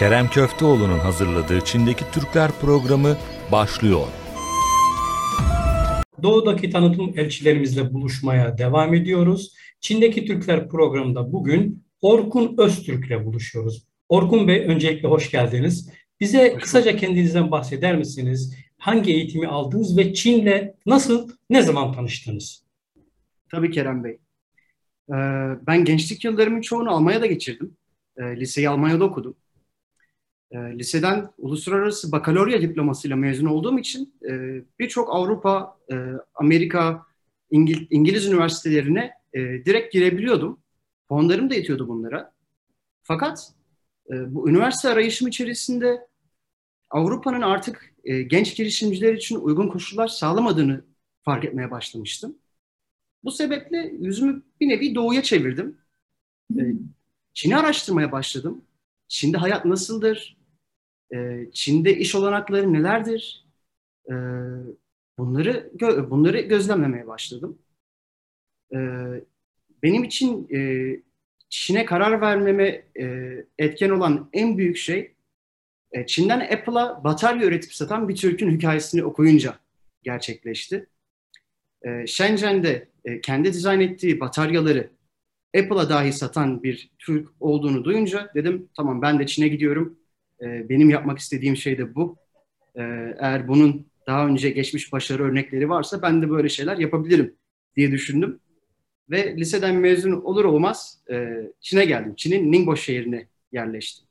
Kerem Köfteoğlu'nun hazırladığı Çin'deki Türkler programı başlıyor. Doğudaki tanıtım elçilerimizle buluşmaya devam ediyoruz. Çin'deki Türkler programında bugün Orkun Öztürk ile buluşuyoruz. Orkun Bey öncelikle hoş geldiniz. Bize kısaca kendinizden bahseder misiniz? Hangi eğitimi aldınız ve Çin'le nasıl, ne zaman tanıştınız? Tabii Kerem Bey. Ee, ben gençlik yıllarımın çoğunu Almanya'da geçirdim. Ee, liseyi Almanya'da okudum. Ee, liseden uluslararası bakalorya diplomasıyla mezun olduğum için e, birçok Avrupa, e, Amerika, İngil İngiliz üniversitelerine e, direkt girebiliyordum. Puanlarım da yetiyordu bunlara. Fakat bu üniversite arayışım içerisinde Avrupa'nın artık genç girişimciler için uygun koşullar sağlamadığını fark etmeye başlamıştım. Bu sebeple yüzümü bir nevi doğuya çevirdim. Çin'i araştırmaya başladım. Çin'de hayat nasıldır? Çin'de iş olanakları nelerdir? Bunları bunları gözlemlemeye başladım. Benim için Çin'e karar vermeme etken olan en büyük şey Çin'den Apple'a batarya üretip satan bir Türk'ün hikayesini okuyunca gerçekleşti. Shenzhen'de kendi dizayn ettiği bataryaları Apple'a dahi satan bir Türk olduğunu duyunca dedim tamam ben de Çin'e gidiyorum. Benim yapmak istediğim şey de bu. Eğer bunun daha önce geçmiş başarı örnekleri varsa ben de böyle şeyler yapabilirim diye düşündüm. Ve liseden mezun olur olmaz Çin'e geldim. Çin'in Ningbo şehrine yerleştim.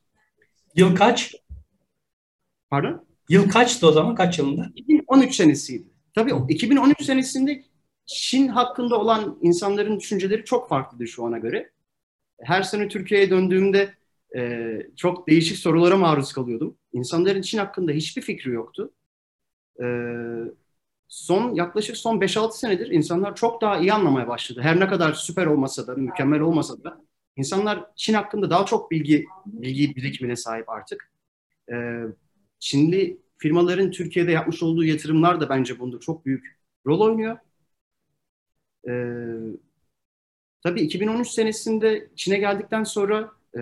Yıl kaç? Pardon? Yıl kaçtı o zaman? Kaç yılında? 2013 senesiydi. Tabii o 2013 senesinde Çin hakkında olan insanların düşünceleri çok farklıydı şu ana göre. Her sene Türkiye'ye döndüğümde e, çok değişik sorulara maruz kalıyordum. İnsanların Çin hakkında hiçbir fikri yoktu. E, son yaklaşık son 5-6 senedir insanlar çok daha iyi anlamaya başladı. Her ne kadar süper olmasa da, mükemmel olmasa da insanlar Çin hakkında daha çok bilgi bilgi birikimine sahip artık. E, Çinli firmaların Türkiye'de yapmış olduğu yatırımlar da bence bunda çok büyük rol oynuyor. Ee, tabii 2013 senesinde Çin'e geldikten sonra e,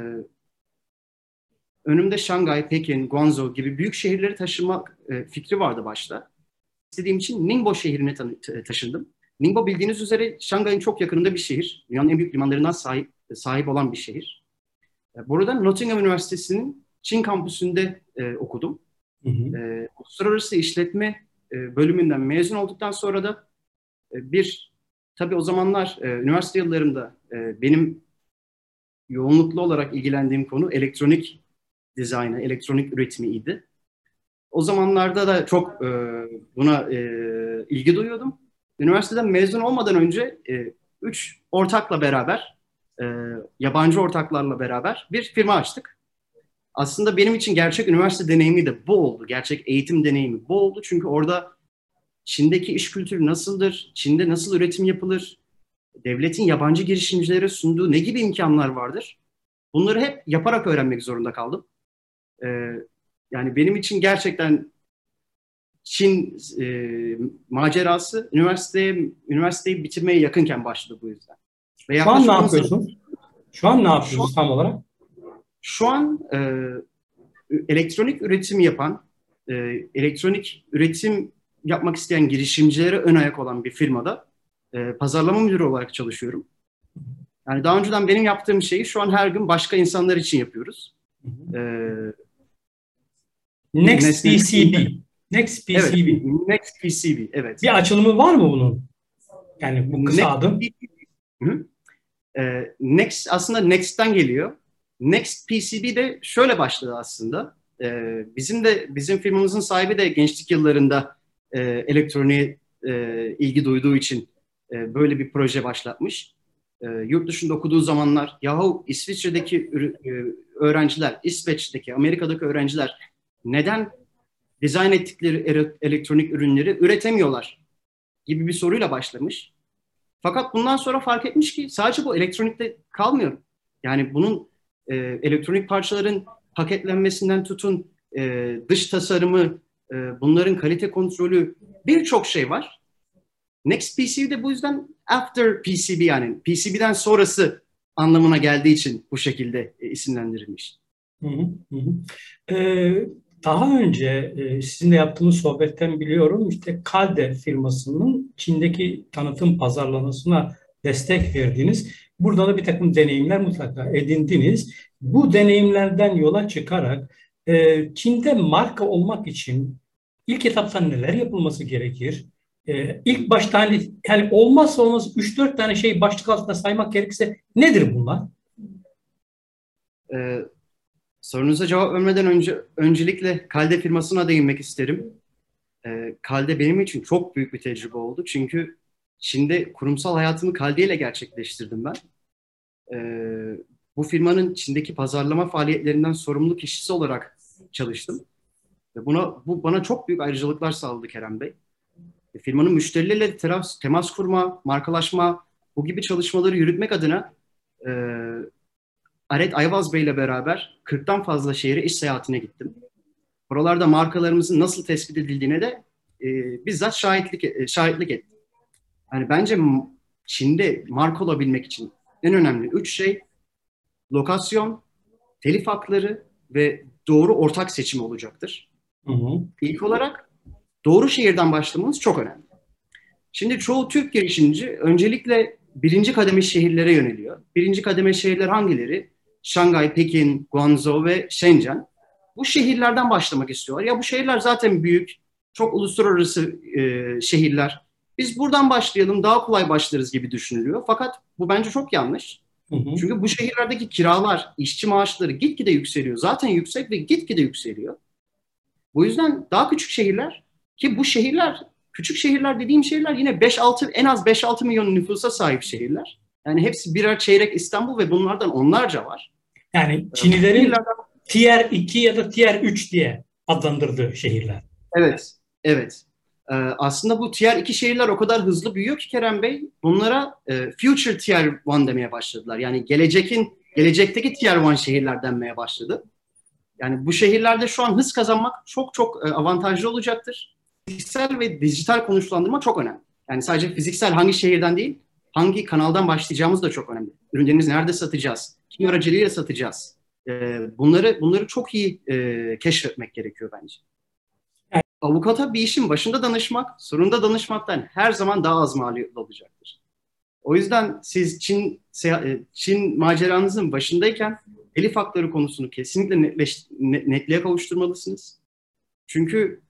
önümde Şangay, Pekin, Guangzhou gibi büyük şehirleri taşımak e, fikri vardı başta. İstediğim için Ningbo şehrine ta- taşındım. Ningbo bildiğiniz üzere Şangay'ın çok yakınında bir şehir. Dünyanın en büyük limanlarından sahip, sahip olan bir şehir. E, burada Nottingham Üniversitesi'nin Çin kampüsünde e, okudum. Hı hı. E, Uluslararası İşletme e, bölümünden mezun olduktan sonra da e, bir Tabii o zamanlar e, üniversite yıllarımda e, benim yoğunluklu olarak ilgilendiğim konu elektronik dizaynı, elektronik üretimiydi. O zamanlarda da çok e, buna e, ilgi duyuyordum. Üniversiteden mezun olmadan önce e, üç ortakla beraber, e, yabancı ortaklarla beraber bir firma açtık. Aslında benim için gerçek üniversite deneyimi de bu oldu. Gerçek eğitim deneyimi bu oldu. Çünkü orada Çin'deki iş kültürü nasıldır? Çin'de nasıl üretim yapılır? Devletin yabancı girişimcilere sunduğu ne gibi imkanlar vardır? Bunları hep yaparak öğrenmek zorunda kaldım. Ee, yani benim için gerçekten Çin e, macerası üniversiteye üniversiteyi bitirmeye yakınken başladı bu yüzden. Ve şu an ne yapıyorsun? Şu an ne yapıyorsun tam olarak? Şu an e, elektronik üretim yapan, e, elektronik üretim yapmak isteyen girişimcilere ön ayak olan bir firmada e, pazarlama müdürü olarak çalışıyorum. Yani daha önceden benim yaptığım şeyi şu an her gün başka insanlar için yapıyoruz. E, Next PCB. Next PCB. Evet, Next PCB, evet. Bir açılımı var mı bunun? Yani bu kısa Next, adım. Hı. E, Next aslında Next'ten geliyor. Next PCB de şöyle başladı aslında. E, bizim de bizim firmamızın sahibi de gençlik yıllarında e, elektroniğe e, ilgi duyduğu için e, böyle bir proje başlatmış. E, yurt dışında okuduğu zamanlar yahu İsviçre'deki e, öğrenciler, İsveç'teki, Amerika'daki öğrenciler neden dizayn ettikleri elektronik ürünleri üretemiyorlar gibi bir soruyla başlamış. Fakat bundan sonra fark etmiş ki sadece bu elektronikte kalmıyor. Yani bunun e, elektronik parçaların paketlenmesinden tutun e, dış tasarımı, e, bunların kalite kontrolü birçok şey var. Next PCB de bu yüzden after PCB yani PCB'den sonrası anlamına geldiği için bu şekilde e, isimlendirilmiş. Hı hı, hı. Ee, daha önce e, sizinle yaptığımız sohbetten biliyorum işte Kalde firmasının Çin'deki tanıtım pazarlamasına destek verdiniz. Burada da bir takım deneyimler mutlaka edindiniz. Bu deneyimlerden yola çıkarak e, Çin'de marka olmak için ilk etapta neler yapılması gerekir? E, ilk başta hani yani olmazsa olmaz 3-4 tane şey başlık altında saymak gerekirse nedir bunlar? Ee, sorunuza cevap vermeden önce öncelikle Kalde firmasına değinmek isterim. Ee, Kalde benim için çok büyük bir tecrübe oldu. Çünkü Çin'de kurumsal hayatımı Kalde ile gerçekleştirdim ben. Ee, bu firmanın Çin'deki pazarlama faaliyetlerinden sorumlu kişisi olarak çalıştım. Ve buna bu bana çok büyük ayrıcalıklar sağladı Kerem Bey. E, firmanın müşterileriyle temas, temas kurma, markalaşma, bu gibi çalışmaları yürütmek adına e, Aret Ayvaz Bey ile beraber 40'tan fazla şehre iş seyahatine gittim. Buralarda markalarımızın nasıl tespit edildiğine de e, bizzat şahitlik e, şahitlik ettim. Yani bence Çin'de marka olabilmek için en önemli üç şey lokasyon, telif hakları ve doğru ortak seçimi olacaktır. Hı hı. İlk olarak doğru şehirden başlamamız çok önemli. Şimdi çoğu Türk girişimci öncelikle birinci kademe şehirlere yöneliyor. Birinci kademe şehirler hangileri? Şangay, Pekin, Guangzhou ve Shenzhen. Bu şehirlerden başlamak istiyorlar. Ya bu şehirler zaten büyük, çok uluslararası e, şehirler. Biz buradan başlayalım, daha kolay başlarız gibi düşünülüyor. Fakat bu bence çok yanlış. Hı hı. Çünkü bu şehirlerdeki kiralar, işçi maaşları gitgide yükseliyor. Zaten yüksek ve gitgide yükseliyor. Bu yüzden daha küçük şehirler ki bu şehirler, küçük şehirler dediğim şehirler yine 5-6 en az 5-6 milyon nüfusa sahip şehirler. Yani hepsi birer çeyrek İstanbul ve bunlardan onlarca var. Yani Çinlilerin Şehirlerden- Tier 2 ya da Tier 3 diye adlandırdığı şehirler. Evet, evet. Ee, aslında bu Tier 2 şehirler o kadar hızlı büyüyor ki Kerem Bey, bunlara e, Future Tier 1 demeye başladılar. Yani gelecekin, gelecekteki Tier 1 şehirler denmeye başladı. Yani bu şehirlerde şu an hız kazanmak çok çok e, avantajlı olacaktır. Fiziksel ve dijital konuşlandırma çok önemli. Yani sadece fiziksel hangi şehirden değil, hangi kanaldan başlayacağımız da çok önemli. Ürünlerimizi nerede satacağız, kim aracılığıyla satacağız. E, bunları bunları çok iyi e, keşfetmek gerekiyor bence. Avukata bir işin başında danışmak, sonunda danışmaktan her zaman daha az maliyetli olacaktır. O yüzden siz Çin e, Çin maceranızın başındayken telif hakları konusunu kesinlikle netleş, ne- netliğe kavuşturmalısınız. Çünkü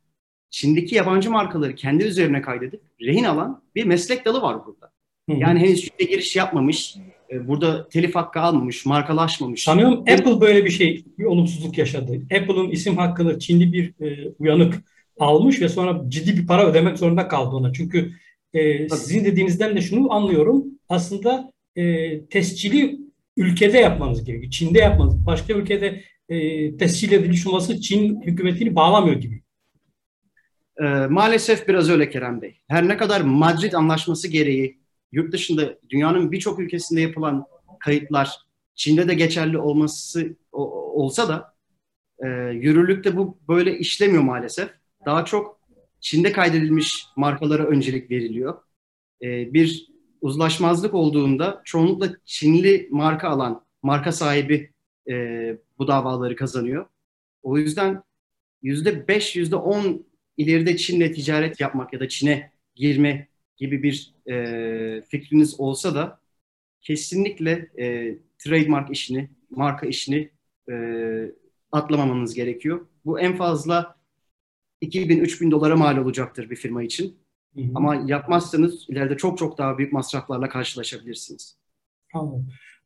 Çin'deki yabancı markaları kendi üzerine kaydedip rehin alan bir meslek dalı var burada. Yani henüz Çin'e giriş yapmamış, e, burada telif hakkı almamış, markalaşmamış. Sanıyorum Apple böyle bir şey, bir olumsuzluk yaşadı. Apple'ın isim hakkını Çinli bir e, uyanık almış ve sonra ciddi bir para ödemek zorunda kaldı ona. Çünkü e, sizin dediğinizden de şunu anlıyorum. Aslında e, tescili ülkede yapmanız gerekiyor. Çin'de yapmanız. Başka ülkede e, tescil edilmiş olması Çin hükümetini bağlamıyor gibi. Ee, maalesef biraz öyle Kerem Bey. Her ne kadar Madrid Anlaşması gereği yurt dışında dünyanın birçok ülkesinde yapılan kayıtlar Çin'de de geçerli olması o- olsa da e, yürürlükte bu böyle işlemiyor maalesef. Daha çok Çin'de kaydedilmiş markalara öncelik veriliyor. E, bir uzlaşmazlık olduğunda çoğunlukla Çinli marka alan marka sahibi e, bu davaları kazanıyor. O yüzden yüzde beş, yüzde on ileride Çin'le ticaret yapmak ya da Çin'e girme gibi bir e, fikriniz olsa da kesinlikle e, trademark işini, marka işini e, atlamamanız gerekiyor. Bu en fazla 2000-3000 dolara mal olacaktır bir firma için. Hı hı. Ama yapmazsanız ileride çok çok daha büyük masraflarla karşılaşabilirsiniz.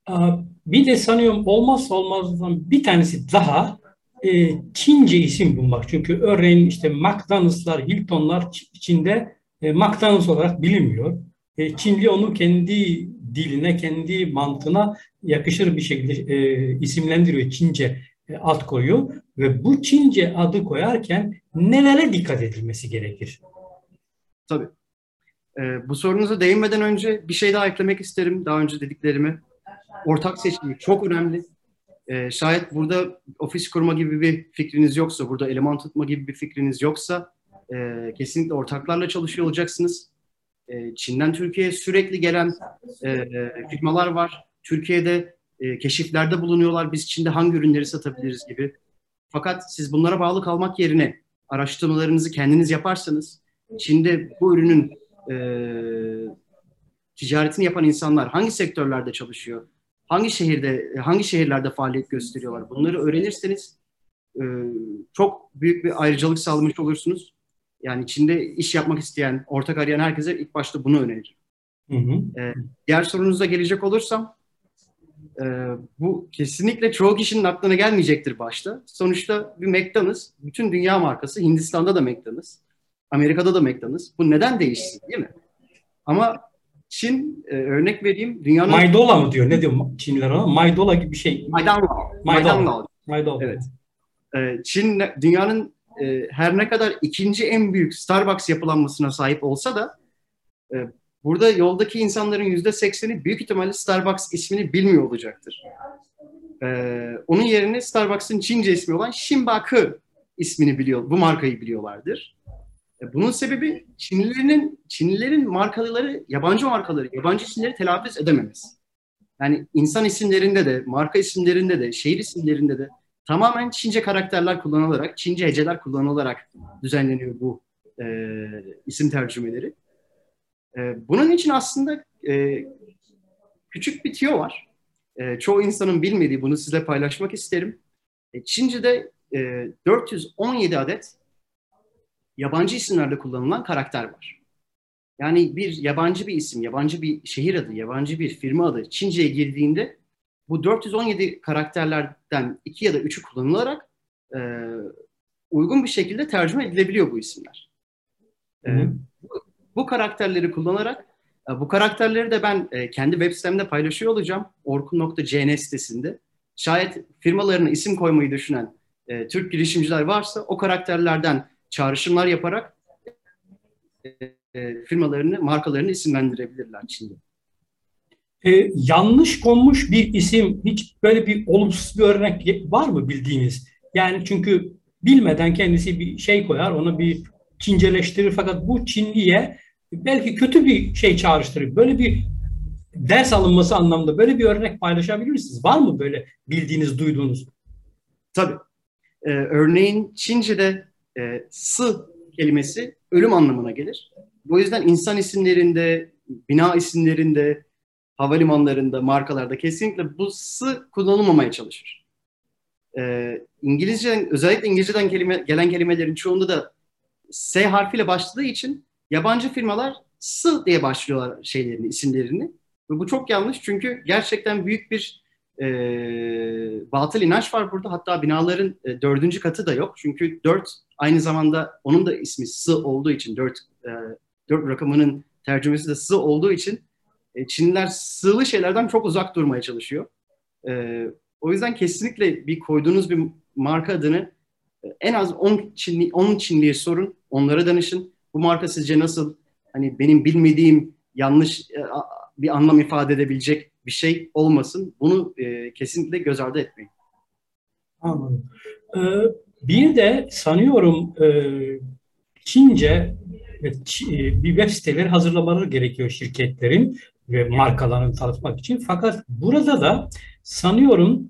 Aa, Bir de sanıyorum olmazsa olmazdan bir tanesi daha e, Çince isim bulmak. Çünkü örneğin işte McDonald'slar, Hilton'lar Çin'de e, McDonald's olarak bilinmiyor. E, Çinli onu kendi diline, kendi mantığına yakışır bir şekilde e, isimlendiriyor. Çince e, ad koyuyor ve bu Çince adı koyarken nelere dikkat edilmesi gerekir? Tabii. Ee, bu sorunuza değinmeden önce bir şey daha eklemek isterim daha önce dediklerimi. Ortak seçimi çok önemli. Ee, şayet burada ofis kurma gibi bir fikriniz yoksa, burada eleman tutma gibi bir fikriniz yoksa e, kesinlikle ortaklarla çalışıyor olacaksınız. E, Çin'den Türkiye'ye sürekli gelen e, firmalar var. Türkiye'de e, keşiflerde bulunuyorlar. Biz Çin'de hangi ürünleri satabiliriz gibi. Fakat siz bunlara bağlı kalmak yerine araştırmalarınızı kendiniz yaparsanız Çin'de bu ürünün e, ticaretini yapan insanlar hangi sektörlerde çalışıyor? Hangi şehirde, hangi şehirlerde faaliyet gösteriyorlar? Bunları öğrenirseniz e, çok büyük bir ayrıcalık sağlamış olursunuz. Yani Çin'de iş yapmak isteyen, ortak arayan herkese ilk başta bunu öneririm. Hı hı. E, diğer sorunuza gelecek olursam, e, bu kesinlikle çoğu kişinin aklına gelmeyecektir başta. Sonuçta bir McDonald's, bütün dünya markası, Hindistan'da da McDonald's, Amerika'da da McDonald's. Bu neden değişsin değil mi? Ama Çin, e, örnek vereyim, dünyanın... Maydola mı diyor? Ne diyor Çinliler ona? Maydola gibi bir şey. Maydanlao. Maydanlao. Maydola. Evet. E, Çin dünyanın e, her ne kadar ikinci en büyük Starbucks yapılanmasına sahip olsa da e, burada yoldaki insanların yüzde sekseni büyük ihtimalle Starbucks ismini bilmiyor olacaktır. E, onun yerine Starbucks'ın Çince ismi olan Shinbaku ismini biliyor, bu markayı biliyorlardır. E, bunun sebebi Çinlilerin Çinlilerin markaları, yabancı markaları, yabancı isimleri telaffuz edememesi. Yani insan isimlerinde de, marka isimlerinde de, şehir isimlerinde de tamamen Çince karakterler kullanılarak, Çince heceler kullanılarak düzenleniyor bu e, isim tercümeleri. E, bunun için aslında e, küçük bir tüyo var. E, çoğu insanın bilmediği, bunu size paylaşmak isterim. E, Çince'de e, 417 adet yabancı isimlerde kullanılan karakter var. Yani bir yabancı bir isim, yabancı bir şehir adı, yabancı bir firma adı Çince'ye girdiğinde bu 417 karakterlerden iki ya da üçü kullanılarak e, uygun bir şekilde tercüme edilebiliyor bu isimler. E, bu, bu karakterleri kullanarak, e, bu karakterleri de ben e, kendi web sitemde paylaşıyor olacağım. Orkun.cn sitesinde. Şayet firmalarına isim koymayı düşünen e, Türk girişimciler varsa o karakterlerden çağrışımlar yaparak e, e, firmalarını, markalarını isimlendirebilirler Çin'de. Ee, yanlış konmuş bir isim, hiç böyle bir olumsuz bir örnek var mı bildiğiniz? Yani çünkü bilmeden kendisi bir şey koyar, onu bir Çinceleştirir fakat bu Çinliye belki kötü bir şey çağrıştırır. Böyle bir ders alınması anlamında böyle bir örnek paylaşabilir misiniz? Var mı böyle bildiğiniz, duyduğunuz? Tabii. Ee, örneğin Çince'de e, sı kelimesi ölüm anlamına gelir. Bu yüzden insan isimlerinde, bina isimlerinde, havalimanlarında, markalarda kesinlikle bu sı kullanılmamaya çalışır. Ee, İngilizce, özellikle İngilizceden kelime, gelen kelimelerin çoğunda da S harfiyle başladığı için yabancı firmalar sı diye başlıyorlar şeylerini, isimlerini. Ve bu çok yanlış çünkü gerçekten büyük bir e, batıl inanç var burada. Hatta binaların e, dördüncü katı da yok. Çünkü dört aynı zamanda onun da ismi sı olduğu için dört, e, dört rakamının tercümesi de sı olduğu için e, Çinliler sığlı şeylerden çok uzak durmaya çalışıyor. E, o yüzden kesinlikle bir koyduğunuz bir marka adını e, en az 10 Çinli 10 Çinliye sorun, onlara danışın. Bu marka sizce nasıl? Hani benim bilmediğim yanlış e, bir anlam ifade edebilecek bir şey olmasın. Bunu e, kesinlikle göz ardı etmeyin. Anladım. Ee, bir de sanıyorum e, Çince e, bir web siteleri hazırlamaları gerekiyor şirketlerin ve markalarını tanıtmak için. Fakat burada da sanıyorum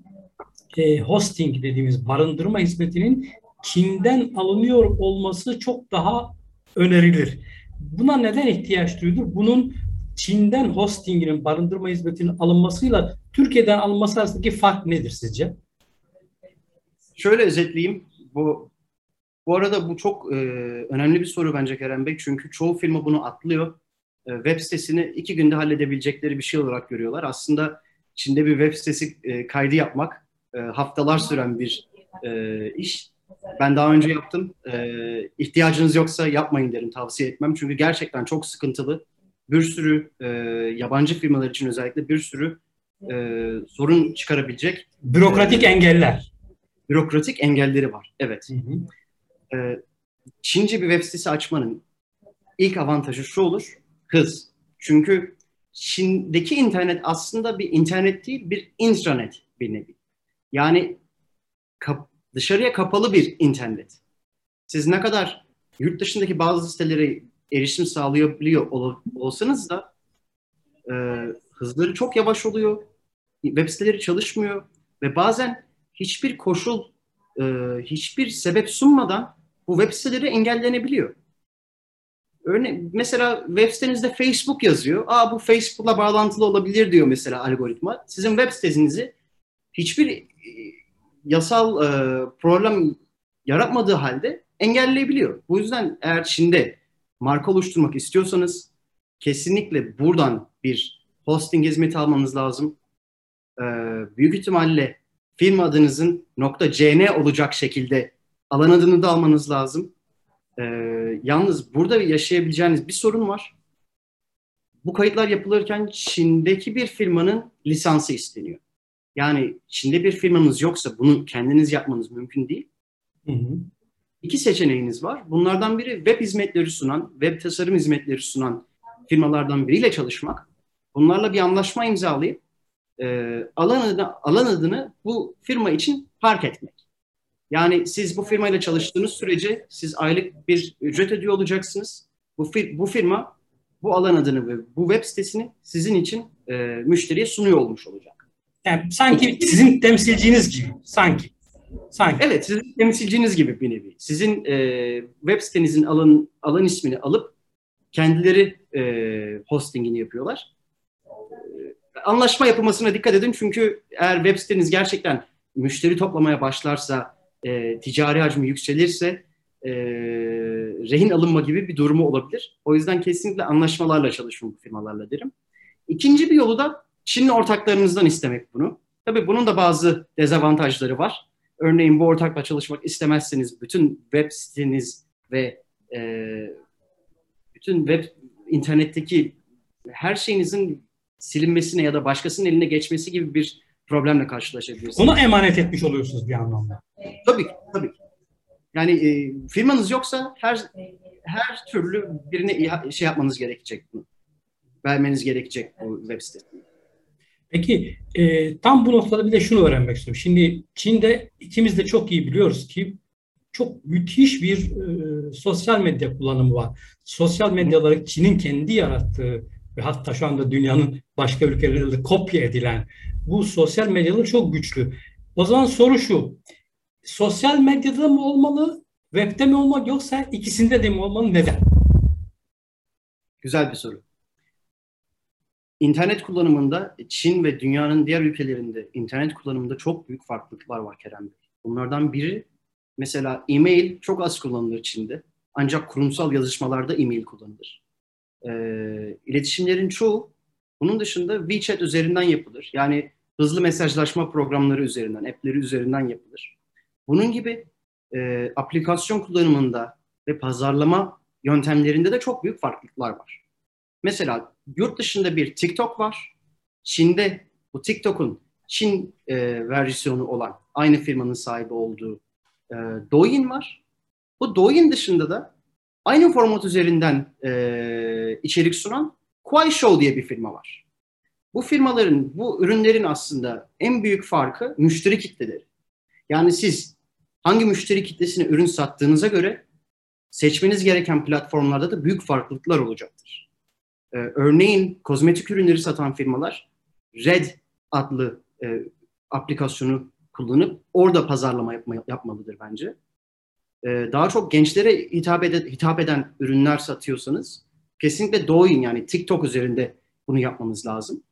e, hosting dediğimiz barındırma hizmetinin Çin'den alınıyor olması çok daha önerilir. Buna neden ihtiyaç duyulur? Bunun Çin'den hostinginin barındırma hizmetinin alınmasıyla Türkiye'den alınması arasındaki fark nedir sizce? Şöyle özetleyeyim. Bu bu arada bu çok e, önemli bir soru bence Kerem Bey. Çünkü çoğu firma bunu atlıyor. E, web sitesini iki günde halledebilecekleri bir şey olarak görüyorlar. Aslında Çin'de bir web sitesi e, kaydı yapmak e, haftalar süren bir iş. Ben daha önce yaptım. İhtiyacınız yoksa yapmayın derim, tavsiye etmem. Çünkü gerçekten çok sıkıntılı. Bir sürü yabancı firmalar için özellikle bir sürü sorun çıkarabilecek. Bürokratik engeller. Bürokratik engelleri var. Evet. Hı hı. Çince bir web sitesi açmanın ilk avantajı şu olur. Hız. Çünkü Çin'deki internet aslında bir internet değil, bir intranet bir nevi. Yani kap, dışarıya kapalı bir internet. Siz ne kadar yurt dışındaki bazı sitelere erişim sağlayabiliyor ol, olsanız da e, hızları çok yavaş oluyor. web siteleri çalışmıyor ve bazen hiçbir koşul, e, hiçbir sebep sunmadan bu web siteleri engellenebiliyor. Örne mesela web sitenizde Facebook yazıyor. Aa bu Facebook'la bağlantılı olabilir diyor mesela algoritma. Sizin web sitenizi hiçbir e, yasal e, problem yaratmadığı halde engelleyebiliyor. Bu yüzden eğer Çin'de marka oluşturmak istiyorsanız kesinlikle buradan bir hosting hizmeti almanız lazım. Ee, büyük ihtimalle firma adınızın .cn olacak şekilde alan adını da almanız lazım. Ee, yalnız burada yaşayabileceğiniz bir sorun var. Bu kayıtlar yapılırken Çin'deki bir firmanın lisansı isteniyor. Yani Çin'de bir firmanız yoksa bunu kendiniz yapmanız mümkün değil. Hı hı. İki seçeneğiniz var. Bunlardan biri web hizmetleri sunan, web tasarım hizmetleri sunan firmalardan biriyle çalışmak. Bunlarla bir anlaşma imzalayıp e, alan, adını, alan adını bu firma için park etmek. Yani siz bu firmayla çalıştığınız sürece siz aylık bir ücret ödüyor olacaksınız. Bu, fir, bu firma bu alan adını ve bu web sitesini sizin için e, müşteriye sunuyor olmuş olacak. Yani sanki sizin temsilciniz gibi. Sanki. Sanki. Evet, sizin temsilciniz gibi bir nevi. Sizin e, web sitenizin alan, alan ismini alıp kendileri e, hostingini yapıyorlar. E, anlaşma yapılmasına dikkat edin çünkü eğer web siteniz gerçekten müşteri toplamaya başlarsa, e, ticari hacmi yükselirse e, rehin alınma gibi bir durumu olabilir. O yüzden kesinlikle anlaşmalarla çalışın bu firmalarla derim. İkinci bir yolu da Çinli ortaklarınızdan istemek bunu. Tabii bunun da bazı dezavantajları var. Örneğin bu ortakla çalışmak istemezseniz bütün web siteniz ve e, bütün web internetteki her şeyinizin silinmesine ya da başkasının eline geçmesi gibi bir problemle karşılaşabilirsiniz. Ona emanet etmiş oluyorsunuz bir anlamda. Tabii ki, tabii ki. Yani e, firmanız yoksa her her türlü birine şey yapmanız gerekecek bunu. Vermeniz gerekecek bu web sitesini. Peki e, tam bu noktada bir de şunu öğrenmek istiyorum. Şimdi Çin'de ikimiz de çok iyi biliyoruz ki çok müthiş bir e, sosyal medya kullanımı var. Sosyal medyaları Çin'in kendi yarattığı ve hatta şu anda dünyanın başka ülkelerinde kopya edilen bu sosyal medyalar çok güçlü. O zaman soru şu. Sosyal medyada mı olmalı, webde mi olmalı yoksa ikisinde de mi olmalı? Neden? Güzel bir soru. İnternet kullanımında Çin ve dünyanın diğer ülkelerinde internet kullanımında çok büyük farklılıklar var Kerem Bey. Bunlardan biri mesela e-mail çok az kullanılır Çin'de. Ancak kurumsal yazışmalarda e-mail kullanılır. Ee, iletişimlerin çoğu bunun dışında WeChat üzerinden yapılır. Yani hızlı mesajlaşma programları üzerinden, app'leri üzerinden yapılır. Bunun gibi e, aplikasyon kullanımında ve pazarlama yöntemlerinde de çok büyük farklılıklar var. Mesela yurt dışında bir TikTok var. Çin'de bu TikTok'un Çin e, versiyonu olan aynı firmanın sahibi olduğu e, Douyin var. Bu Douyin dışında da aynı format üzerinden e, içerik sunan Kuaishou diye bir firma var. Bu firmaların, bu ürünlerin aslında en büyük farkı müşteri kitleleri. Yani siz hangi müşteri kitlesine ürün sattığınıza göre seçmeniz gereken platformlarda da büyük farklılıklar olacaktır. Ee, örneğin kozmetik ürünleri satan firmalar Red adlı e, aplikasyonu kullanıp orada pazarlama yapma, yapmalıdır bence. Ee, daha çok gençlere hitap, ed- hitap eden ürünler satıyorsanız kesinlikle Douyin yani TikTok üzerinde bunu yapmanız lazım.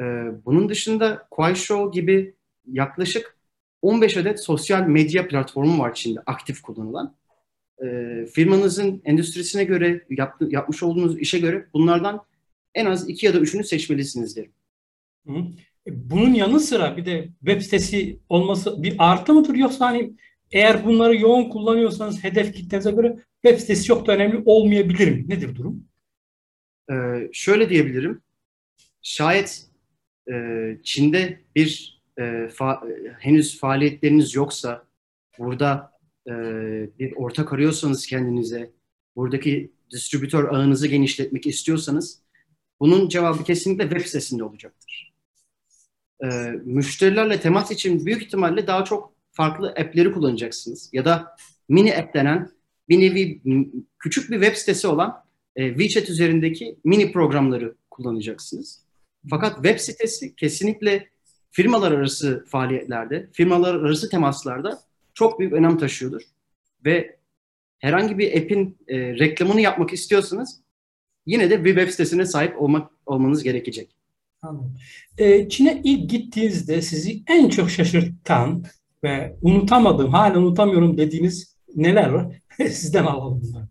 Ee, bunun dışında Kuaishou gibi yaklaşık 15 adet sosyal medya platformu var Çin'de aktif kullanılan. Ee, firmanızın endüstrisine göre, yapmış olduğunuz işe göre bunlardan en az iki ya da üçünü seçmelisiniz derim. E, bunun yanı sıra bir de web sitesi olması bir artı mıdır yoksa hani eğer bunları yoğun kullanıyorsanız hedef kitlenize göre web sitesi çok da önemli olmayabilir mi? Nedir durum? Ee, şöyle diyebilirim. Şayet e, Çin'de bir e, fa- henüz faaliyetleriniz yoksa, burada e, bir ortak arıyorsanız kendinize, buradaki distribütör ağınızı genişletmek istiyorsanız, bunun cevabı kesinlikle web sitesinde olacaktır. E, müşterilerle temas için büyük ihtimalle daha çok farklı app'leri kullanacaksınız. Ya da mini app denen bir nevi küçük bir web sitesi olan e, WeChat üzerindeki mini programları kullanacaksınız. Fakat web sitesi kesinlikle firmalar arası faaliyetlerde, firmalar arası temaslarda çok büyük önem taşıyordur. Ve herhangi bir app'in e, reklamını yapmak istiyorsanız yine de bir web sitesine sahip olmak olmanız gerekecek. Anladım. Ee, Çin'e ilk gittiğinizde sizi en çok şaşırtan ve unutamadığım, hala unutamıyorum dediğiniz neler var? Sizden alalım bunları.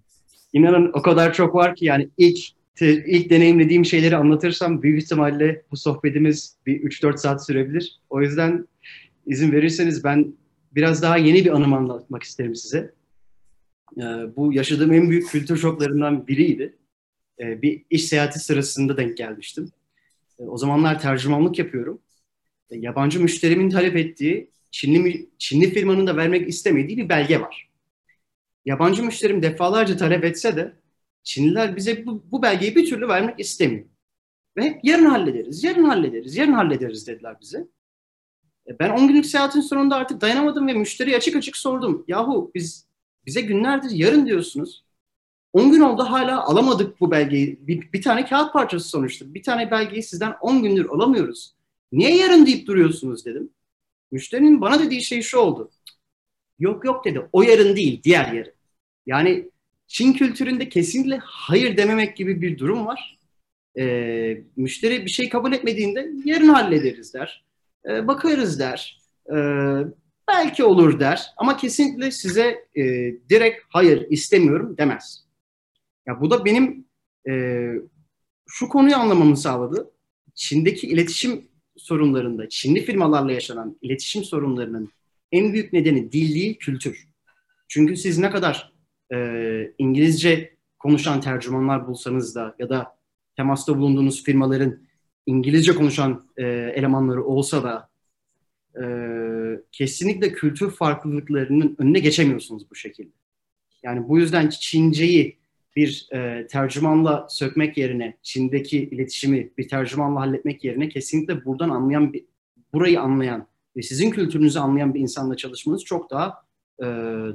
İnanın o kadar çok var ki yani ilk ilk deneyimlediğim şeyleri anlatırsam büyük ihtimalle bu sohbetimiz bir 3-4 saat sürebilir. O yüzden izin verirseniz ben biraz daha yeni bir anımı anlatmak isterim size. Ee, bu yaşadığım en büyük kültür şoklarından biriydi. Ee, bir iş seyahati sırasında denk gelmiştim. Ee, o zamanlar tercümanlık yapıyorum. Yabancı müşterimin talep ettiği, Çinli, Çinli firmanın da vermek istemediği bir belge var. Yabancı müşterim defalarca talep etse de Çinliler bize bu, bu belgeyi bir türlü vermek istemiyor. Ve hep yarın hallederiz, yarın hallederiz, yarın hallederiz dediler bize. E, Ben 10 günlük seyahatin sonunda artık dayanamadım ve müşteriye açık açık sordum. Yahu biz bize günlerdir yarın diyorsunuz. 10 gün oldu hala alamadık bu belgeyi. Bir, bir tane kağıt parçası sonuçta. Bir tane belgeyi sizden 10 gündür alamıyoruz. Niye yarın deyip duruyorsunuz dedim. Müşterinin bana dediği şey şu oldu. Yok yok dedi. O yarın değil, diğer yarın. Yani Çin kültüründe kesinlikle hayır dememek gibi bir durum var. Ee, müşteri bir şey kabul etmediğinde yarın hallederiz der. Ee, bakarız der. Ee, belki olur der. Ama kesinlikle size e, direkt hayır istemiyorum demez. Ya bu da benim e, şu konuyu anlamamı sağladı. Çin'deki iletişim sorunlarında, Çinli firmalarla yaşanan iletişim sorunlarının en büyük nedeni dil değil, kültür. Çünkü siz ne kadar e, İngilizce konuşan tercümanlar bulsanız da ya da temasta bulunduğunuz firmaların İngilizce konuşan e, elemanları olsa da e, kesinlikle kültür farklılıklarının önüne geçemiyorsunuz bu şekilde. Yani bu yüzden Çinceyi bir e, tercümanla sökmek yerine, Çin'deki iletişimi bir tercümanla halletmek yerine kesinlikle buradan anlayan, bir, burayı anlayan ve sizin kültürünüzü anlayan bir insanla çalışmanız çok daha e,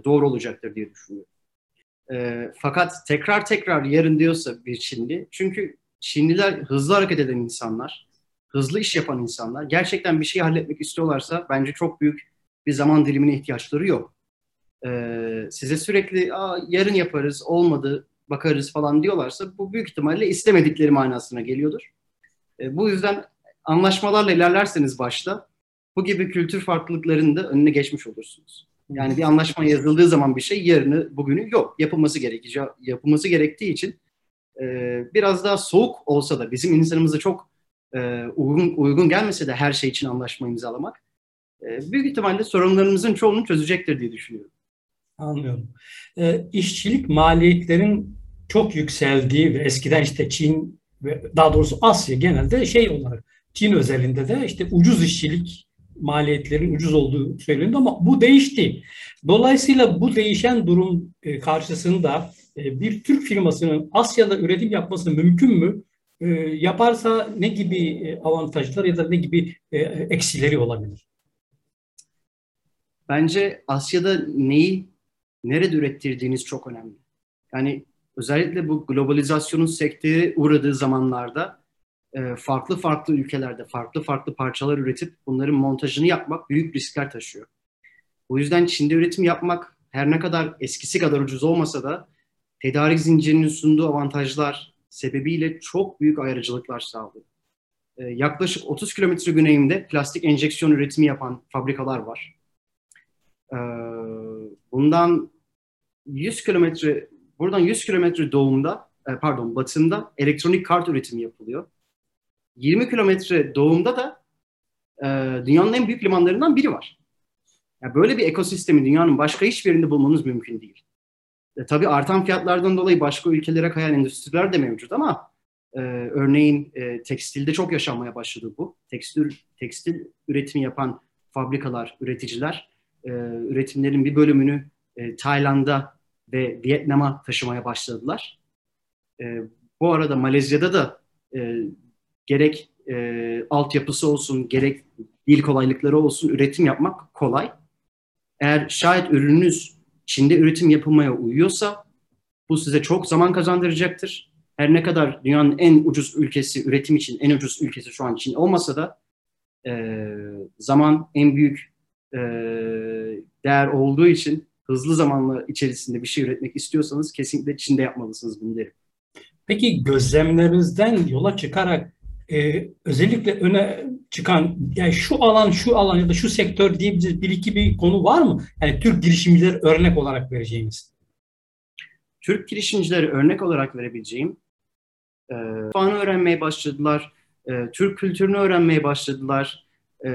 doğru olacaktır diye düşünüyorum. E, fakat tekrar tekrar yarın diyorsa bir Çinli, çünkü Çinliler hızlı hareket eden insanlar, hızlı iş yapan insanlar, gerçekten bir şey halletmek istiyorlarsa bence çok büyük bir zaman dilimine ihtiyaçları yok. E, size sürekli Aa, yarın yaparız, olmadı, bakarız falan diyorlarsa bu büyük ihtimalle istemedikleri manasına geliyordur. E, bu yüzden anlaşmalarla ilerlerseniz başta bu gibi kültür farklılıklarının da önüne geçmiş olursunuz. Yani bir anlaşma yazıldığı zaman bir şey yarını bugünü yok. Yapılması gerekeceği, yapılması gerektiği için e, biraz daha soğuk olsa da bizim insanımıza çok e, uygun, uygun gelmese de her şey için anlaşma imzalamak büyük ihtimalle sorunlarımızın çoğunu çözecektir diye düşünüyorum. Anlıyorum. E, işçilik maliyetlerin çok yükseldiği ve eskiden işte Çin ve daha doğrusu Asya genelde şey olarak Çin özelinde de işte ucuz işçilik maliyetlerin ucuz olduğu söyleniyor ama bu değişti. Dolayısıyla bu değişen durum e, karşısında e, bir Türk firmasının Asya'da üretim yapması mümkün mü? E, yaparsa ne gibi avantajlar ya da ne gibi eksileri olabilir? Bence Asya'da neyi nerede ürettirdiğiniz çok önemli. Yani özellikle bu globalizasyonun sekteye uğradığı zamanlarda farklı farklı ülkelerde farklı farklı parçalar üretip bunların montajını yapmak büyük riskler taşıyor. O yüzden Çin'de üretim yapmak her ne kadar eskisi kadar ucuz olmasa da tedarik zincirinin sunduğu avantajlar sebebiyle çok büyük ayrıcalıklar sağlıyor. Yaklaşık 30 kilometre güneyinde plastik enjeksiyon üretimi yapan fabrikalar var. Bundan 100 kilometre, buradan 100 kilometre doğumda, pardon batında elektronik kart üretimi yapılıyor. 20 kilometre doğumda da e, dünyanın en büyük limanlarından biri var. Yani böyle bir ekosistemi dünyanın başka hiçbir yerinde bulmanız mümkün değil. E, tabii artan fiyatlardan dolayı başka ülkelere kayan endüstriler de mevcut ama e, örneğin e, tekstilde çok yaşanmaya başladı bu. Tekstil, tekstil üretimi yapan fabrikalar, üreticiler e, üretimlerin bir bölümünü e, Tayland'a ve Vietnam'a taşımaya başladılar. E, bu arada Malezya'da da e, gerek e, altyapısı olsun, gerek dil kolaylıkları olsun üretim yapmak kolay. Eğer şayet ürününüz Çin'de üretim yapılmaya uyuyorsa bu size çok zaman kazandıracaktır. Her ne kadar dünyanın en ucuz ülkesi, üretim için en ucuz ülkesi şu an Çin olmasa da e, zaman en büyük e, değer olduğu için hızlı zamanla içerisinde bir şey üretmek istiyorsanız kesinlikle Çin'de yapmalısınız bunu derim. Peki gözlemlerinizden yola çıkarak e, özellikle öne çıkan yani şu alan şu alan ya da şu sektör diyebileceğiniz bir iki bir konu var mı? Yani Türk girişimcileri örnek olarak vereceğiniz. Türk girişimcileri örnek olarak verebileceğim e, mutfağını öğrenmeye başladılar, e, Türk kültürünü öğrenmeye başladılar. E,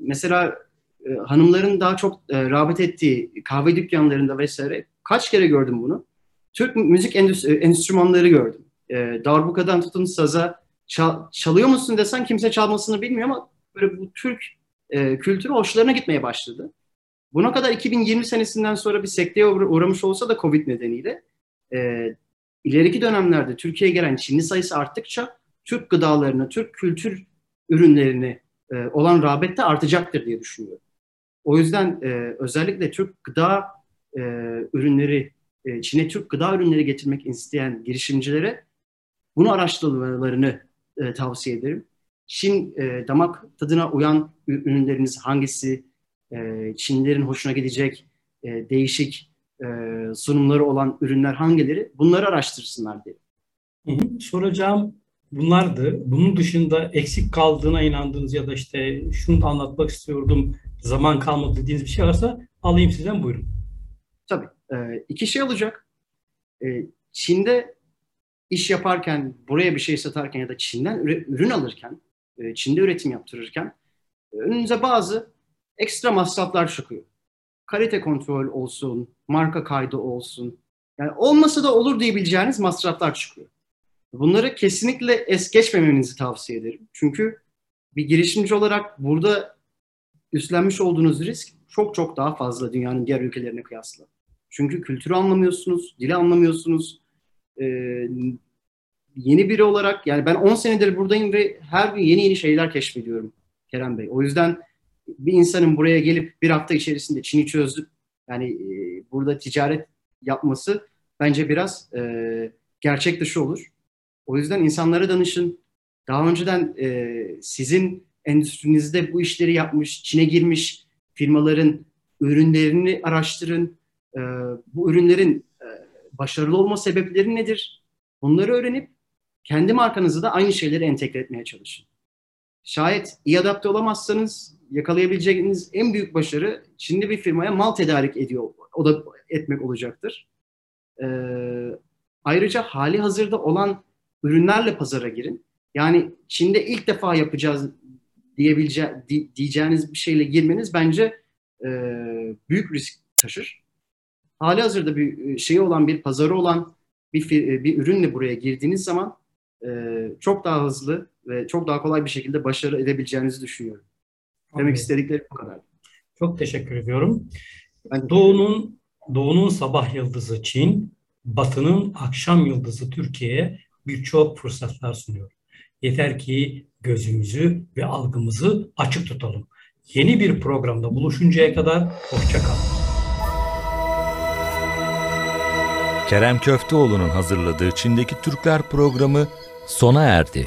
mesela e, hanımların daha çok e, rağbet ettiği kahve dükkanlarında vesaire kaç kere gördüm bunu. Türk müzik endüstri, enstrümanları gördüm. E, darbukadan tutun saza çal- çalıyor musun desen kimse çalmasını bilmiyor ama böyle bu Türk e, kültürü hoşlarına gitmeye başladı. Buna kadar 2020 senesinden sonra bir sekteye uğra- uğramış olsa da Covid nedeniyle e, ileriki dönemlerde Türkiye'ye gelen Çinli sayısı arttıkça Türk gıdalarına, Türk kültür ürünlerine e, olan rağbet de artacaktır diye düşünüyorum. O yüzden e, özellikle Türk gıda e, ürünleri, e, Çin'e Türk gıda ürünleri getirmek isteyen girişimcilere bunu araştırmalarını e, tavsiye ederim. Çin e, damak tadına uyan ürünleriniz hangisi, e, Çinlilerin hoşuna gidecek e, değişik e, sunumları olan ürünler hangileri bunları araştırsınlar diye. Hı hı. Soracağım bunlardı. Bunun dışında eksik kaldığına inandığınız ya da işte şunu da anlatmak istiyordum, zaman kalmadı dediğiniz bir şey varsa alayım sizden buyurun. Tabii. E, iki şey olacak. E, Çin'de iş yaparken, buraya bir şey satarken ya da Çin'den ürün alırken, e, Çin'de üretim yaptırırken e, önünüze bazı ekstra masraflar çıkıyor. Kalite kontrol olsun, marka kaydı olsun. Yani olmasa da olur diyebileceğiniz masraflar çıkıyor. Bunları kesinlikle es geçmemenizi tavsiye ederim. Çünkü bir girişimci olarak burada üstlenmiş olduğunuz risk çok çok daha fazla dünyanın diğer ülkelerine kıyasla. Çünkü kültürü anlamıyorsunuz, dili anlamıyorsunuz. Ee, yeni biri olarak yani ben 10 senedir buradayım ve her gün yeni yeni şeyler keşfediyorum Kerem Bey. O yüzden bir insanın buraya gelip bir hafta içerisinde Çin'i çözdük yani e, burada ticaret yapması bence biraz e, gerçek dışı olur. O yüzden insanlara danışın. Daha önceden e, sizin endüstrinizde bu işleri yapmış, Çin'e girmiş firmaların ürünlerini araştırın. E, bu ürünlerin e, başarılı olma sebepleri nedir? Bunları öğrenip kendi markanızı da aynı şeyleri entegre etmeye çalışın. Şayet iyi adapte olamazsanız yakalayabileceğiniz en büyük başarı Çinli bir firmaya mal tedarik ediyor, o da etmek olacaktır. Ee, ayrıca hali hazırda olan ürünlerle pazara girin. Yani Çin'de ilk defa yapacağız diyebilece di, diyeceğiniz bir şeyle girmeniz bence e, büyük risk taşır. Hali hazırda bir şeyi olan bir pazarı olan bir bir ürünle buraya girdiğiniz zaman e, çok daha hızlı ve çok daha kolay bir şekilde başarı edebileceğinizi düşünüyorum. Demek Anladım. istediklerim bu kadar. Çok teşekkür ediyorum. Ben Doğu'nun Doğu'nun sabah yıldızı Çin, Batı'nın akşam yıldızı Türkiye'ye birçok fırsatlar sunuyor. Yeter ki gözümüzü ve algımızı açık tutalım. Yeni bir programda buluşuncaya kadar hoşça kalın. Kerem Köfteoğlu'nun hazırladığı Çin'deki Türkler programı sona erdi.